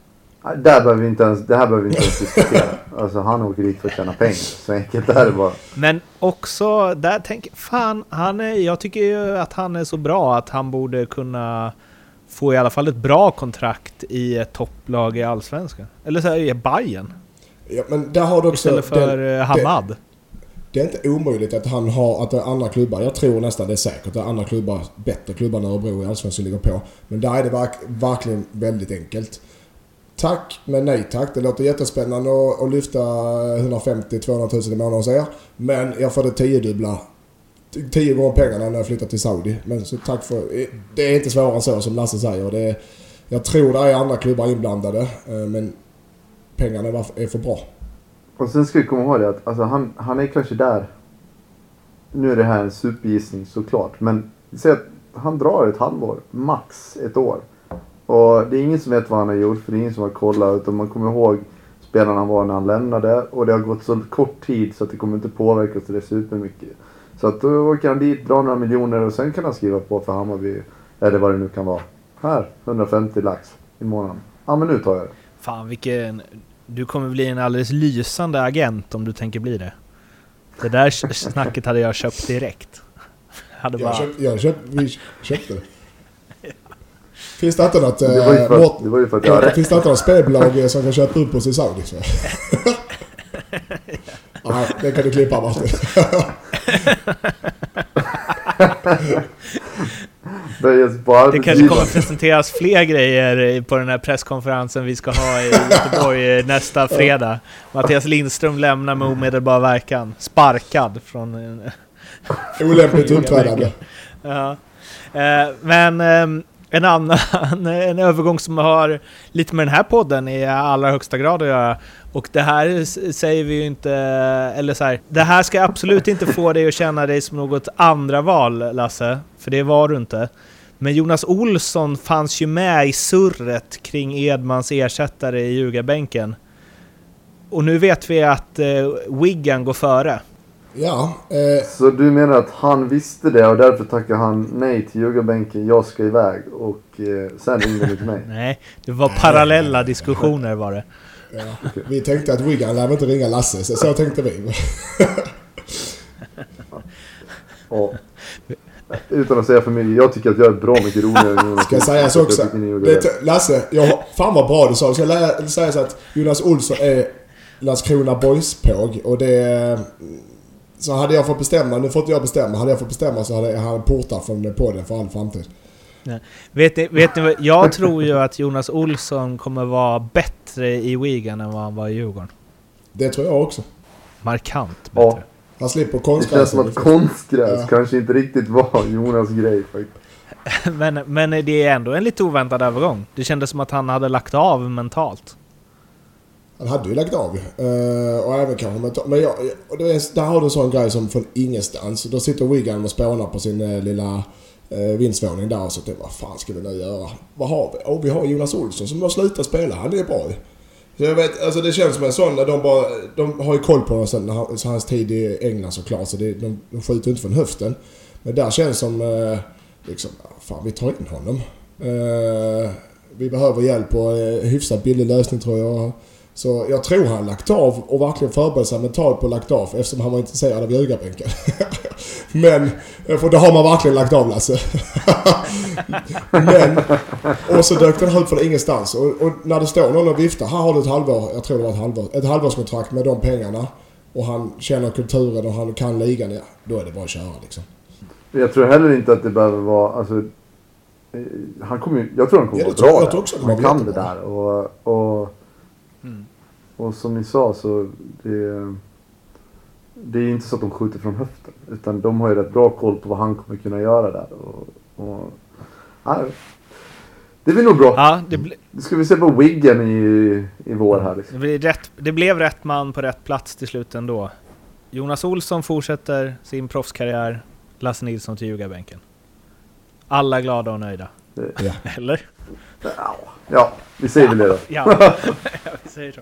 S1: Där behöver vi inte ens, det här behöver vi inte ens diskutera. Alltså han åker dit för att tjäna pengar. Så enkelt är det bara.
S3: Men också där tänker fan, han är, jag tycker ju att han är så bra att han borde kunna få i alla fall ett bra kontrakt i ett topplag i Allsvenskan. Eller så är det Bayern
S2: Ja, men där har du också...
S3: istället för
S2: den-
S3: eh, Hamad.
S2: Det är inte omöjligt att han har, att det är andra klubbar, jag tror nästan det är säkert, är andra klubbar, bättre klubbar än Örebro i Allsvenskan ligger på. Men där är det verk, verkligen väldigt enkelt. Tack, men nej tack. Det låter jättespännande att, lyfta 150-200 000 i månaden hos er. Men jag får det tiodubbla. Tio gånger pengarna när jag flyttar till Saudi. Men så tack för... Det är inte svårare än så som Lasse säger. Det är, jag tror det är andra klubbar inblandade. Eh, men pengarna är är för bra.
S1: Och sen ska vi komma ihåg det att alltså, han, han är kanske där. Nu är det här en supergissning såklart. Men säg att han drar ett halvår. Max ett år. Och det är ingen som vet vad han har gjort. För det är ingen som har kollat. Utan man kommer ihåg spelarna han var när han lämnade. Och det har gått så kort tid så att det kommer inte påverka så det supermycket. Så att då åker han dit, drar några miljoner och sen kan han skriva på för Hammarby. Eller vad det nu kan vara. Här, 150 lax i månaden. Ja men nu tar jag det.
S3: Fan vilken... Du kommer bli en alldeles lysande agent om du tänker bli det. Det där snacket hade jag köpt direkt. Hade
S2: Jag
S3: bara...
S2: köpte, jag köpte, vi köpte det. Finns det inte något...
S1: Det var ju
S2: eh,
S1: för, att- det var ju för att jag har rätt.
S2: Finns det inte något spelbolag som kan köpa upp oss i Saudi? Nej, det kan du klippa Martin.
S3: Det kanske kommer presenteras fler grejer på den här presskonferensen vi ska ha i Göteborg nästa fredag. Mattias Lindström lämnar med omedelbar verkan. Sparkad från... en-
S2: Olämpligt uppträdande.
S3: Ja. Eh, Men ehm, en annan en övergång som har lite med den här podden i allra högsta grad att göra. Och det här säger vi ju inte, eller så här, det här ska absolut inte få dig att känna dig som något andra val Lasse, för det var du inte. Men Jonas Olsson fanns ju med i surret kring Edmans ersättare i ljugarbänken. Och nu vet vi att eh, Wigan går före.
S2: Ja, eh,
S1: Så du menar att han visste det och därför tackade han nej till ljugarbänken, jag ska iväg och eh, sen ringde han till mig?
S3: Nej, det var parallella diskussioner var det.
S2: ja. Vi tänkte att Wigan lär inte ringa Lasse, så, så tänkte vi.
S1: Och, utan att säga för mycket, jag tycker att jag är bra mycket roligare än Jonas.
S2: Ska
S1: Jag
S2: också.
S1: gjorde
S2: Det,
S1: det.
S2: Lasse, jag, fan vad bra du sa. Ska lä- sägas att Jonas Olsson är Landskrona Boys-påg och det... Så hade jag fått bestämma, nu får inte jag bestämma, hade jag fått bestämma så hade han portat från podden för all framtid.
S3: Vet ni, vet ni? Jag tror ju att Jonas Olsson kommer vara bättre i Wigan än vad han var i Djurgården.
S2: Det tror jag också.
S3: Markant
S1: Ja.
S3: bättre.
S2: Han slipper
S1: Det känns
S2: konstgräs.
S1: som att konstgräs
S2: Ja.
S1: kanske inte riktigt var Jonas grej faktiskt.
S3: Men, men det är ändå en lite oväntad övergång. Det kändes som att han hade lagt av mentalt.
S2: Han hade ju lagt av uh, och även kanske med Men jag, och det är, där har du en sån grej som från ingenstans. Då sitter Wigan och spånar på sin eh, lilla eh, vindsvåning där och så tänker vad fan ska vi nu göra? Vad har vi? Oh, vi har Jonas Olsson som har slutat spela. Han är bra ju. Så jag vet, alltså det känns som en sån, de bara, de har ju koll på honom sen, så hans tid i England såklart. Så det, de, de skjuter inte från höften. Men där känns som, eh, liksom, fan vi tar in honom. Eh, vi behöver hjälp och eh, hyfsat billig lösning tror jag. Så jag tror han lagt av och verkligen förberett sig mentalt på att lagt av eftersom han var intresserad av ljugarbänken. Men, eh, för det har man verkligen lagt av Lasse. Men, och så dök den upp från ingenstans. Och, och när det står någon och viftar, här har du ett halvår, jag tror det var ett halvår, ett halvårskontrakt med de pengarna. Och han känner kulturen och han kan ligan, ja, då är det bara att köra liksom.
S1: Jag tror heller inte att det behöver vara, alltså, eh, han kommer jag tror han kommer
S2: Ja,
S1: vara bra
S2: Jag tror också han
S1: Han kan det där och, och. Och som ni sa så det, det är inte så att de skjuter från höften. Utan de har ju rätt bra koll på vad han kommer kunna göra där. Och, och, ja, det blir nog bra.
S3: Ja, det, ble,
S1: Nu ska vi se på Wiggen i, i vår här liksom.
S3: det, blir rätt, det blev rätt man på rätt plats till slut ändå. Jonas Olsson fortsätter sin proffskarriär. Lasse Nilsson till ljugarbänken. Alla glada och nöjda.
S2: Ja.
S3: Eller?
S1: Ja, vi säger väl det då.
S3: Ja, vi säger så.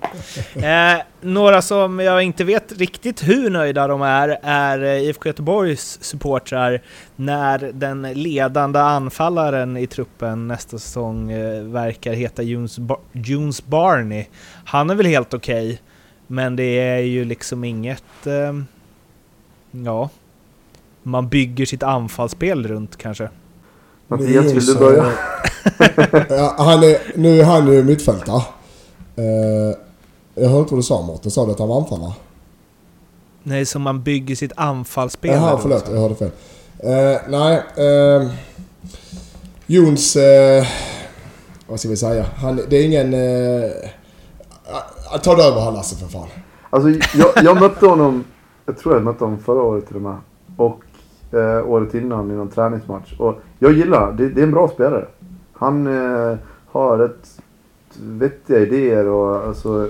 S3: Eh, några som jag inte vet riktigt hur nöjda de är, är eh, IFK Göteborgs supportrar när den ledande anfallaren i truppen nästa säsong eh, verkar heta Junes, Bar- Jones Barney. Han är väl helt okej, men det är ju liksom inget... Eh, ja... Man bygger sitt anfallsspel runt kanske.
S1: Mattias, vill du börja?
S2: ja, han är, nu är han ju mittfältare. Uh, jag hörde inte vad du sa Mårten. Sa du att han var anfallare?
S3: Nej, som man bygger sitt anfallsspel
S2: Jaha, förlåt. Jag hörde fel. Eh, nej. Uh, Jons... eh, vad ska vi säga? Han, det är ingen... Uh, ta det över här Lasse för fan.
S1: Alltså, jag, jag mötte honom, jag tror jag mötte honom förra året till och med. Och eh, året innan i någon träningsmatch. Och jag gillar honom. det, det är en bra spelare. Han eh, har rätt vettiga idéer och alltså,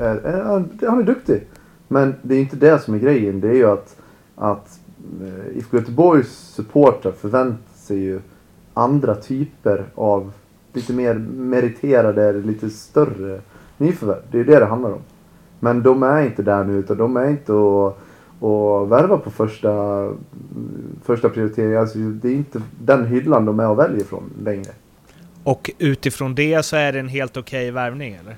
S1: är, är, han- han är duktig. Men det är inte det som är grejen. Det är ju att, att eh, IFK Göteborgs supportrar förväntar sig ju andra typer av lite mer meriterade, lite större nyförvärv. Det är ju det det handlar om. Men de är inte där nu utan de är inte och, och värva på första, första prioritering. Alltså, det är inte den hyllan de är och väljer från längre.
S3: Och utifrån det så är det en helt okej värvning eller?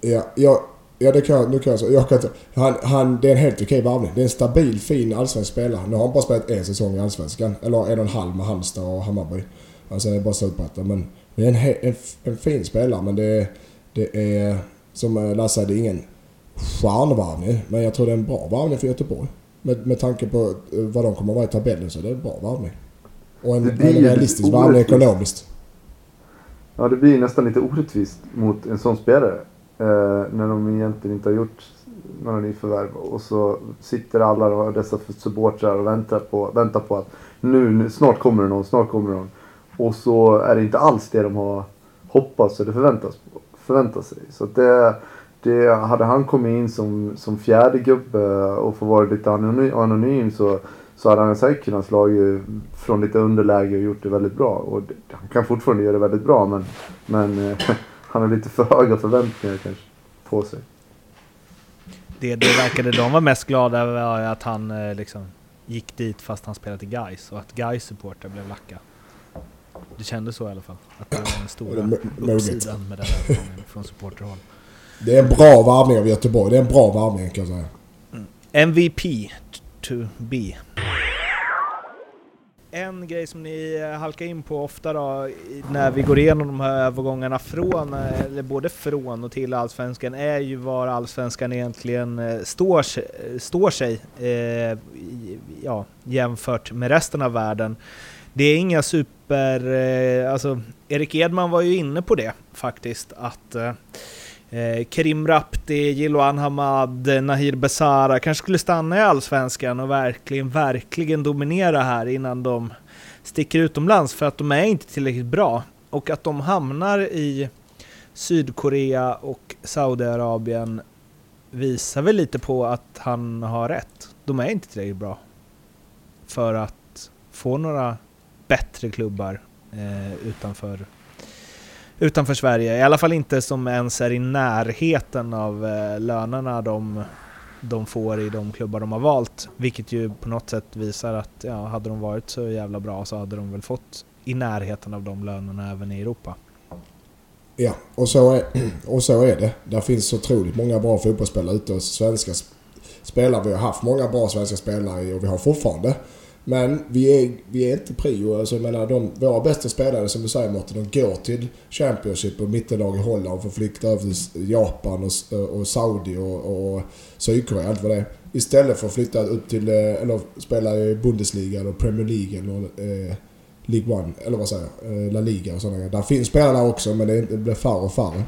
S2: Ja, ja, ja det kan jag, nu kan jag säga. Jag kan inte, han, han, det är en helt okej varvning. Det är en stabil, fin allsvensk spelare. Nu har han bara spelat en säsong i allsvenskan. Eller en och en halv med Halmstad och Hammarby. Alltså det är bara slutplatta. Men det är en, en, en fin spelare men det det är som Lasse säger, det är ingen stjärnvarvning. Men jag tror det är en bra varvning för Göteborg. Med, med tanke på eh, vad de kommer att vara i tabellen så är det en bra varvning. Och en, en realistisk
S1: orättvist.
S2: ekonomiskt.
S1: Ja, det blir nästan lite orättvist mot en sån spelare. Eh, när de egentligen inte har gjort några nyförvärv. Och så sitter alla och dessa supportrar och väntar på, väntar på att nu, nu, snart kommer det någon, snart kommer det någon. Och så är det inte alls det de har hoppats eller förväntat sig. Så det, det, hade han kommit in som, som fjärde gubbe och få vara lite anonym, anonym så, så hade han säkert kunnat slagit från lite underläge och gjort det väldigt bra. Och det, han kan fortfarande göra det väldigt bra men, men eh, han har lite för höga förväntningar kanske på sig.
S3: Det, det verkade de var mest glada över var att han eh, liksom gick dit fast han spelade i Gais och att Gais supporter blev lacka. Det kändes så i alla fall. Att det var den stora uppsidan med den här från supporterhåll.
S2: Det är en bra varvning av Göteborg. Det är en bra varvning kan jag säga.
S3: MVP to be. En grej som ni halkar in på ofta då när vi går igenom de här övergångarna från, eh, eller både från och till Allsvenskan är ju var Allsvenskan egentligen eh, står, sig- står sig eh, ja, jämfört med resten av världen. Det är inga super... Eh, alltså, Erik Edman var ju inne på det faktiskt, att eh, Eh, Kerim Rapti, Jiloan Hamad, Nahir Besara kanske skulle stanna i Allsvenskan och verkligen, verkligen dominera här innan de sticker utomlands för att de är inte tillräckligt bra. Och att de hamnar i Sydkorea och Saudiarabien visar väl lite på att han har rätt. De är inte tillräckligt bra för att få några bättre klubbar eh, utanför utanför Sverige. I alla fall inte som ens är i närheten av eh, lönerna de, de får i de klubbar de har valt. Vilket ju på något sätt visar att ja, hade de varit så jävla bra så hade de väl fått i närheten av de lönerna även i Europa.
S2: Ja, och så, är, och så är det. Där finns otroligt många bra fotbollsspelare ute och svenska spelare. Vi har haft många bra svenska spelare och vi har fortfarande. Men vi är, vi är inte prio. Alltså, jag menar, de, våra bästa spelare som du säger Mårten, de går till Championship och mittenlag i Holland för att flytta över till Japan och, och Saudi och, och Sydkorea, allt vad det är. Istället för att flytta upp till, eh, eller spela i Bundesliga eller Premier League eller eh, League One, eller vad säger jag, eh, La Liga och sådana grejer. Där finns spelare också men det, det blir färre och färre.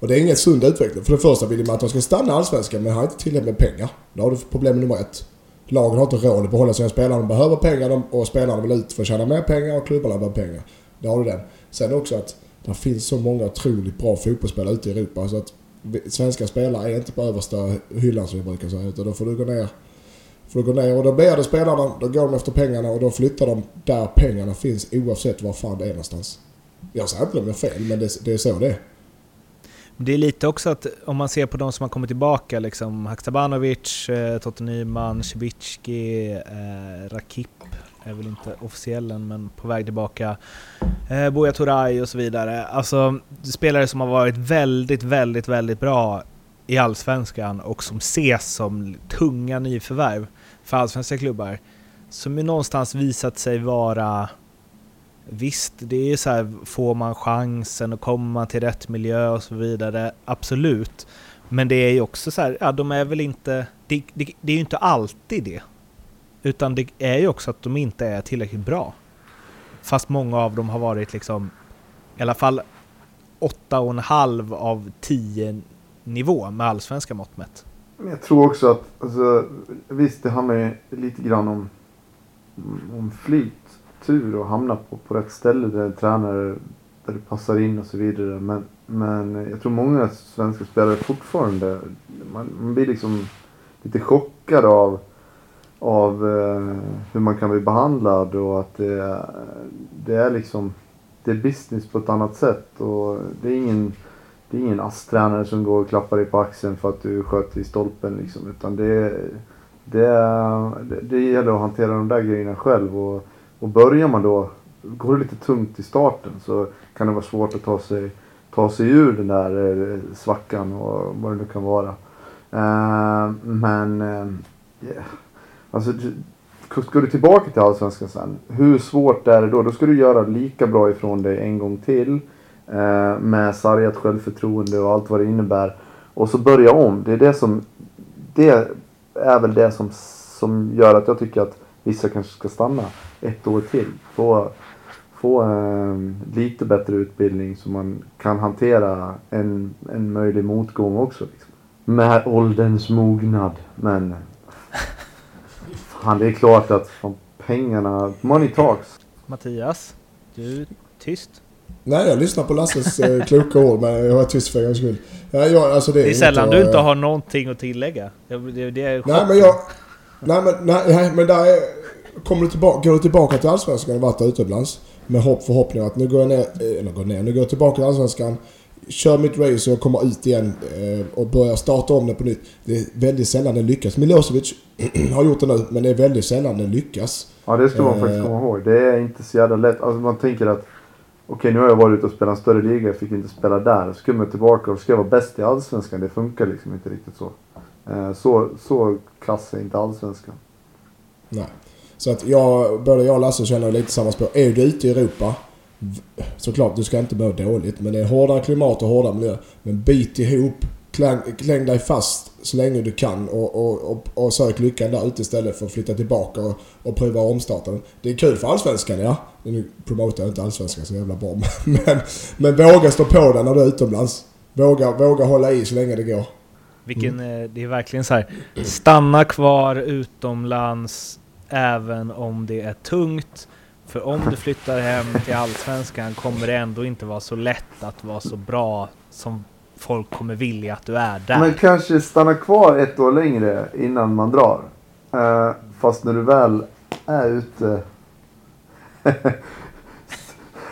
S2: Och det är ingen sund utveckling. För det första vill man att de ska stanna i Allsvenskan men har inte tillräckligt med pengar. Då har du problem nummer ett. Lagen har inte råd att behålla sina spelare. De behöver pengar och spelarna vill ut för att tjäna mer pengar och klubbarna behöver pengar. Där har du den. Sen också att det finns så många otroligt bra fotbollsspelare ute i Europa. Så att svenska spelare är inte på översta hyllan som vi brukar säga. Utan då får du gå ner får du gå ner och då blir det spelarna, då går de efter pengarna och då flyttar de där pengarna finns oavsett var fan det är någonstans. Jag säger inte om jag har fel men det, det är så det är.
S3: Det är lite också att om man ser på de som har kommit tillbaka, liksom Haksabanovic, eh, Totte Nyman, Cibicki, eh, Rakip är väl inte officiell än, men på väg tillbaka. Eh, Buya Turay och så vidare. Alltså spelare som har varit väldigt, väldigt, väldigt bra i Allsvenskan och som ses som tunga nyförvärv för allsvenska klubbar. Som ju någonstans visat sig vara Visst, det är ju så här, får man chansen och kommer man till rätt miljö och så vidare, absolut. Men det är ju också så här, ja de är väl inte, det, det, det är ju inte alltid det. Utan det är ju också att de inte är tillräckligt bra. Fast många av dem har varit liksom, i alla fall åtta och en halv av 10 nivå med allsvenska mått mätt.
S1: Men jag tror också att, alltså, visst det handlar ju lite grann om, om flyt, tur och hamna på, på rätt ställe där en tränare där det passar in och så vidare. Men, men jag tror många svenska spelare fortfarande, man, man blir liksom lite chockad av, av eh, hur man kan bli behandlad och att det, det är liksom, det är business på ett annat sätt och det är ingen det är ingen ASS-tränare som går och klappar dig på axeln för att du sköt i stolpen liksom. Utan det, det, det, det gäller att hantera de där grejerna själv. Och, och börjar man då, går det lite tungt i starten så kan det vara svårt att ta sig, ta sig ur den där eh, svackan och vad det nu kan vara. Eh, men, eh, yeah. alltså ska du tillbaka till Allsvenskan sen, hur svårt är det då? Då ska du göra lika bra ifrån dig en gång till. Eh, med sargat självförtroende och allt vad det innebär. Och så börja om. Det är det som... Det är väl det som, som gör att jag tycker att vissa kanske ska stanna ett år till. Få, få eh, lite bättre utbildning så man kan hantera en, en möjlig motgång också. Liksom. Med ålderns mognad. Men... Fan, det är klart att fan, pengarna... Money talks.
S3: Mattias, du är tyst.
S2: Nej, jag lyssnar på Lasses eh, kloka ord men jag var tyst för en gångs skull. Nej, jag, alltså det,
S3: Det är sällan
S2: jag-
S3: du inte har någonting att tillägga. Det, det, det är
S2: Nej men jag... Nej men, nej, nej, men där är, kommer du tillbaka, går du tillbaka till Allsvenskan och varit utomlands med hopp förhoppning att nu går jag ner, eh, eller går ner, nu går jag tillbaka till Allsvenskan, kör mitt race och jag kommer ut igen eh, och börjar starta om det på nytt. Det är väldigt sällan det lyckas. Milosevic har gjort det nu, men det är väldigt sällan det lyckas.
S1: Ja, det ska man
S2: Eh.
S1: faktiskt komma ihåg. Det är inte så jävla lätt. Alltså man tänker att okej, nu har jag varit ute och spelat en större liga. Jag fick inte spela där. Så ska jag tillbaka och ska jag vara bäst i Allsvenskan. Det funkar liksom inte riktigt så. Eh, Så, så kass är inte Allsvenskan.
S2: Nej. Så att jag, både jag och Lasse känner lite samma spår. Är du ute i Europa, såklart du ska inte må dåligt. Men det är hårdare klimat och hårdare miljö. Men bit ihop, kläng, kläng dig fast så länge du kan och, och, och, och sök lyckan där ute istället för att flytta tillbaka och, och pröva omstarten. Det är kul för Allsvenskan ja. Nu promotar jag inte Allsvenskan så jävla bra. Men, men våga stå på den när du är utomlands. Våga, våga hålla i så länge det går.
S3: Vilken, mm. det är verkligen så här. Stanna kvar utomlands även om det är tungt. För om du flyttar hem till Allsvenskan kommer det ändå inte vara så lätt att vara så bra som folk kommer vilja att du är där.
S1: Men kanske stanna kvar ett år längre innan man drar. Uh, fast när du väl är ute.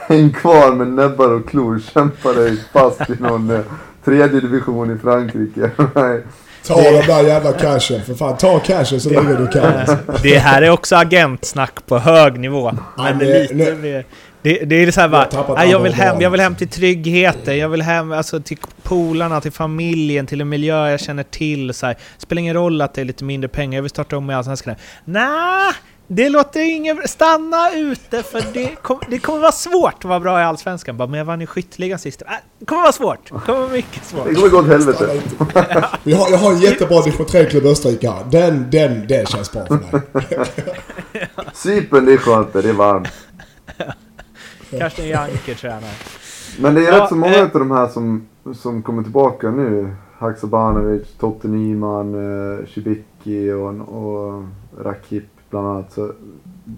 S1: Häng kvar med näbbar och klor. Kämpa dig fast i någon eh, tredje division i Frankrike.
S2: Ta den där jävla cashen. För fan, ta cashen så länge du kan.
S3: Det här är också agentsnack på hög nivå. Men det är lite
S2: nej.
S3: mer... Det, det är så här bara,
S2: Jag
S3: nej, vill hem, jag vill hem till tryggheten, jag vill hem alltså, till polarna, till familjen, till en miljö jag känner till. Så här. Spelar ingen roll att det är lite mindre pengar, jag vill starta om med Allsvenskan. Nej, det låter ingen... Stanna ute för det, kom, det kommer vara svårt att vara bra i Allsvenskan. Bara, men jag vann ju skytteligan sist. Äh, det kommer vara svårt. Det kommer vara mycket svårt.
S1: Det kommer gå åt helvete.
S2: Vi har, jag har en jättebra division 3-klubb i Österrike här. Den, den, den känns bra för mig.
S1: Cypern, det är skönt det. Är varmt.
S3: Karsten Janker tränar.
S1: Men det är
S3: Ja,
S1: rätt så många
S3: eh.
S1: av de här som, som kommer tillbaka nu. Haksabanovic, Totte Nyman, eh, Cibicki och, och Rakip bland annat. Så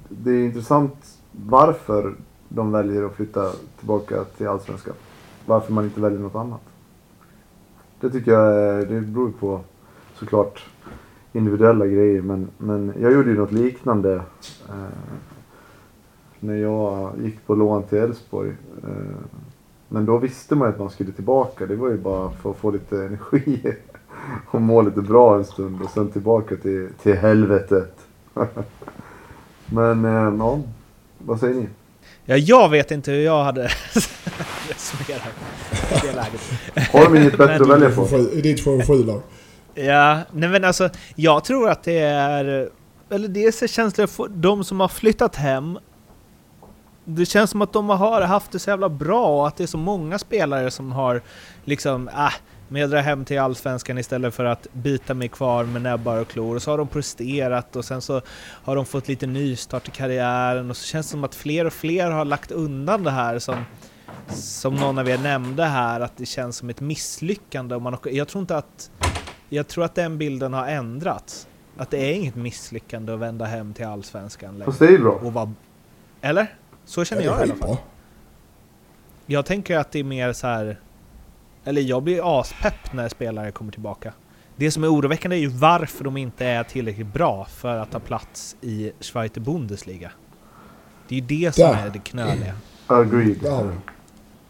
S1: det är intressant varför de väljer att flytta tillbaka till Allsvenskan. Varför man inte väljer något annat. Det tycker jag det beror på såklart individuella grejer. Men, men jag gjorde ju något liknande eh, när jag gick på lån till Elfsborg. Eh, men då visste man att man skulle tillbaka. Det var ju bara för att få lite energi och må lite bra en stund och sen tillbaka till, till helvetet. Men eh, ja, vad säger ni?
S3: Ja, jag vet inte hur jag hade resonerat i det läget.
S1: Har de inget bättre att välja på?
S2: Ditt 7-7-lag.
S3: Ja, nej men alltså, jag tror att det är... Eller dels är känslan för de som har flyttat hem. Det känns som att de har haft det så jävla bra och att det är så många spelare som har liksom, äh, men jag drar hem till Allsvenskan istället för att bita mig kvar med näbbar och klor. Och så har de presterat och sen så har de fått lite nystart i karriären och så känns det som att fler och fler har lagt undan det här som, som någon av er nämnde här, att det känns som ett misslyckande. Om man, jag tror inte att jag tror att den bilden har ändrats. Att det är inget misslyckande att vända hem till Allsvenskan längre.
S1: Fast det är ju bra.
S3: Och vara, eller? Så känner
S2: Ja,
S3: jag i alla fall. Jag tänker att det är mer så här. Eller jag blir aspepp när spelare kommer tillbaka. Det som är oroväckande är ju varför de inte är tillräckligt bra för att ta plats i Schweizer Bundesliga. Det är ju det som är det knöliga.
S1: Agreed.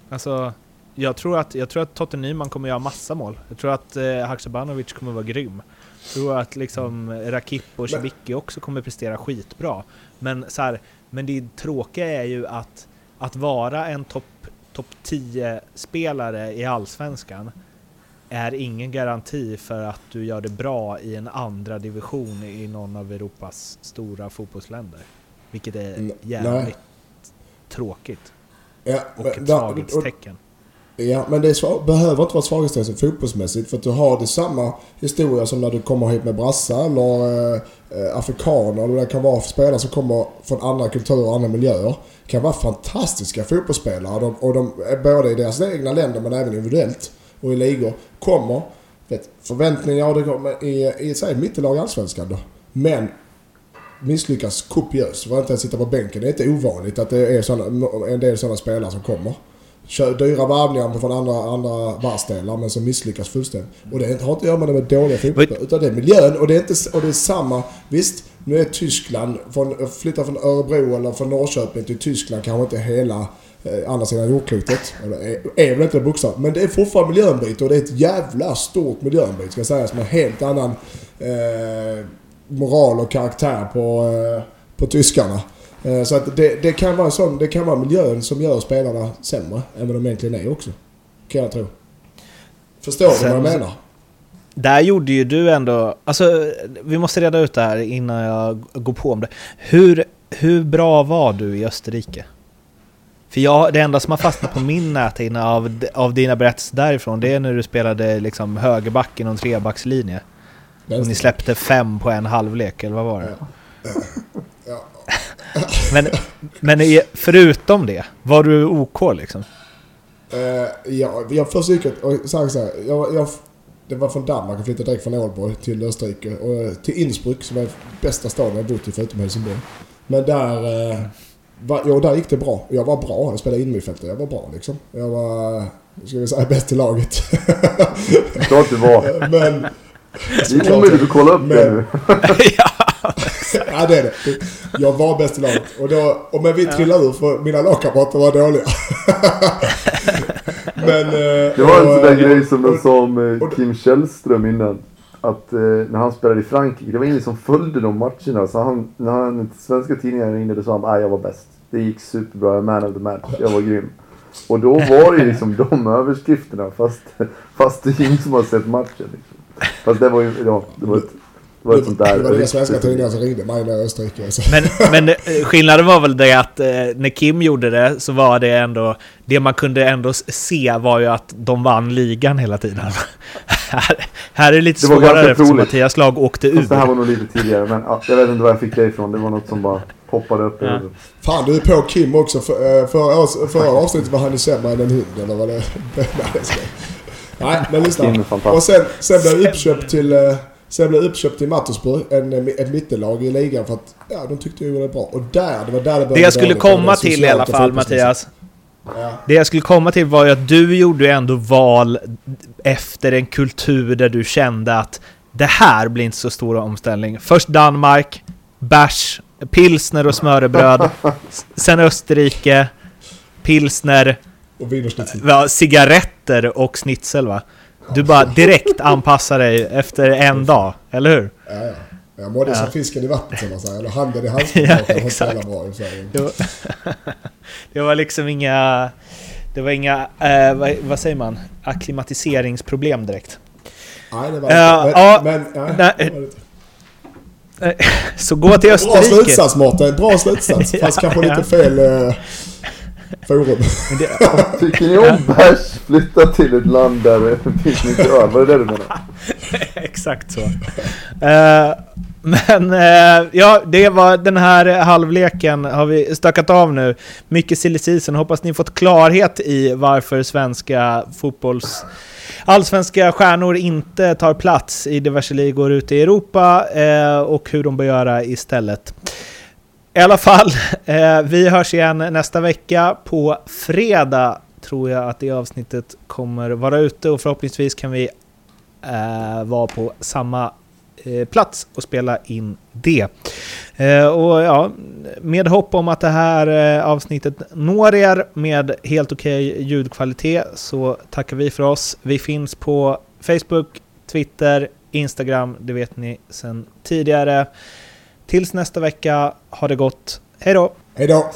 S3: Alltså, jag tror att, jag tror att Totte Nyman kommer göra massa mål. Jag tror att eh, Haksabanovic kommer vara grym. Jag tror att liksom Rakip och Cibicki också kommer prestera skitbra. Men, så här, men det tråkiga är ju att, att vara en topp top 10-spelare i Allsvenskan är ingen garanti för att du gör det bra i en andra division i någon av Europas stora fotbollsländer. Vilket är jävligt Nej. tråkigt.
S2: Ja,
S3: och ett svaghetstecken.
S2: Ja, men det svag, behöver inte vara svaghetstecken fotbollsmässigt. För att du har det samma historia som när du kommer hit med brassar eller eh, eh afrikaner. Eller det kan vara spelare som kommer från andra kulturer och andra miljöer. Det kan vara fantastiska fotbollsspelare. De, och de, både i deras egna länder men även individuellt och i ligor. Kommer, vet, förväntningar det kommer, i, i ett mittelag i Allsvenskan då. Men misslyckas kopiöst. Var inte ens sitta på bänken. Det är inte ovanligt att det är såna, en del sådana spelare som kommer. Kör dyra varvningar från andra, andra världsdelar men som misslyckas fullständigt. Och det har inte att göra med det med dåliga fotbollsspelare utan det är miljön och det är, inte, och det är samma. Visst, nu är Tyskland, från, flytta från Örebro eller från Norrköping till Tyskland kanske inte hela eh, andra sidan jordklotet. Eller är, är väl inte bokstavligt. Men det är fortfarande miljöombyte och det är ett jävla stort miljöombyte ska sägas med helt annan eh, moral och karaktär på, eh, på tyskarna. Eh, så att det, det, kan vara sån, det kan vara miljön som gör spelarna sämre än vad de egentligen är också. Kan jag tro. Förstår du vad jag menar?
S3: Där gjorde ju du ändå... Alltså, vi måste reda ut det här innan jag går på om det. Hur, hur bra var du i Österrike? För jag, det enda som har fastnat på min näthinna av, av dina berättelser därifrån, det är när du spelade liksom högerback i någon trebackslinje. Och ni släppte fem på en halvlek, eller vad var det? Ja. Men, men förutom det, var du OK liksom?
S2: Uh, ja, jag försöker... Så så här, jag, jag, det var från Danmark, jag flyttade direkt från Ålborg till Österrike. Och till Innsbruck som är bästa staden jag bott i förutom Helsingborg. Men där... Uh, var, ja, där gick det bra. Jag var bra. Jag spelade innermittfältare. Jag var bra liksom. Jag var, ska vi säga, bäst i laget.
S1: Klart du var.
S2: Men...
S1: Det är omöjligt att kolla upp men, det nu.
S2: ja. Ja, det är det. Jag var bäst i laget. Och, då, och men vi trillade ur för mina lagkamrater var dåliga. men,
S1: eh, det var en sån där grej som de sa om eh, Kim Källström innan. Att eh, när han spelade i Frankrike, det var ingen som följde de matcherna. Så han, när han, svenska tidningar ringde, så sa han att jag var bäst. Det gick superbra, jag man of the match, jag var grym. Och då var det liksom de överskrifterna fast, fast det är ingen som har sett matchen. Liksom. Fast det var ju, ja, det var ett var ett sånt där...
S2: Det var det svenska tidningar som ringde mig när Österrike.
S3: Alltså. Men, men eh, skillnaden var väl det att eh, när Kim gjorde det så var det ändå... Det man kunde ändå se var ju att de vann ligan hela tiden. här, här är det lite det svårare eftersom Mattias lag åkte ur.
S1: det här var nog lite tidigare men ja, jag vet inte var jag fick det ifrån. Det var något som bara poppade upp ja.
S2: Fan du är på Kim också. För, eh, förra, förra avsnittet var han ju sämre än en hund eller vad det Nej men lyssna. Och sen, sen blev jag uppköpt till... Blev jag uppköpt i Mattersburg, en, ett mittellag i ligan för att ja, de tyckte jag gjorde det bra. Och där, det var där det
S3: började Det jag skulle komma till i alla fall Mattias. Ja. Det jag skulle komma till var ju att du gjorde ändå val efter en kultur där du kände att det här blir inte så stor omställning. Först Danmark, bärs, pilsner och smörrebröd. sen Österrike, pilsner,
S2: och
S3: cigaretter och schnitzel va? Du bara direkt anpassar dig efter en dag, eller hur?
S2: Ja, ja. Jag mådde ja. som fisken i vattnet som man säger. Eller handen i handsken. ja, exakt. Bra,
S3: det var liksom inga... Det var inga, eh, vad, vad, säger man, akklimatiseringsproblem direkt.
S2: Nej, det var uh, inte.
S3: Ja, men, men ja, nej, eh, Så gå till Österrike.
S2: Bra slutsats Mårten, bra slutsats. Fast kanske lite fel... Uh, forum.
S1: Tycker ni om bärs? Flytta till ett land där det finns mycket öl. Var det det du menade?
S3: Exakt så. Uh, men uh, ja, det var den här halvleken har vi stökat av nu. Mycket silly season. Hoppas ni fått klarhet i varför svenska fotbolls allsvenska stjärnor inte tar plats i diverse ligor ute i Europa eh, och hur de bör göra istället. I alla fall, eh, vi hörs igen nästa vecka. På fredag tror jag att det avsnittet kommer vara ute och förhoppningsvis kan vi eh, vara på samma eh, plats och spela in det. Eh, och ja, med hopp om att det här eh, avsnittet når er med helt okej okay ljudkvalitet så tackar vi för oss. Vi finns på Facebook, Twitter, Instagram, det vet ni sedan tidigare. Tills nästa vecka, ha det gott. Hej då!
S2: Hej då!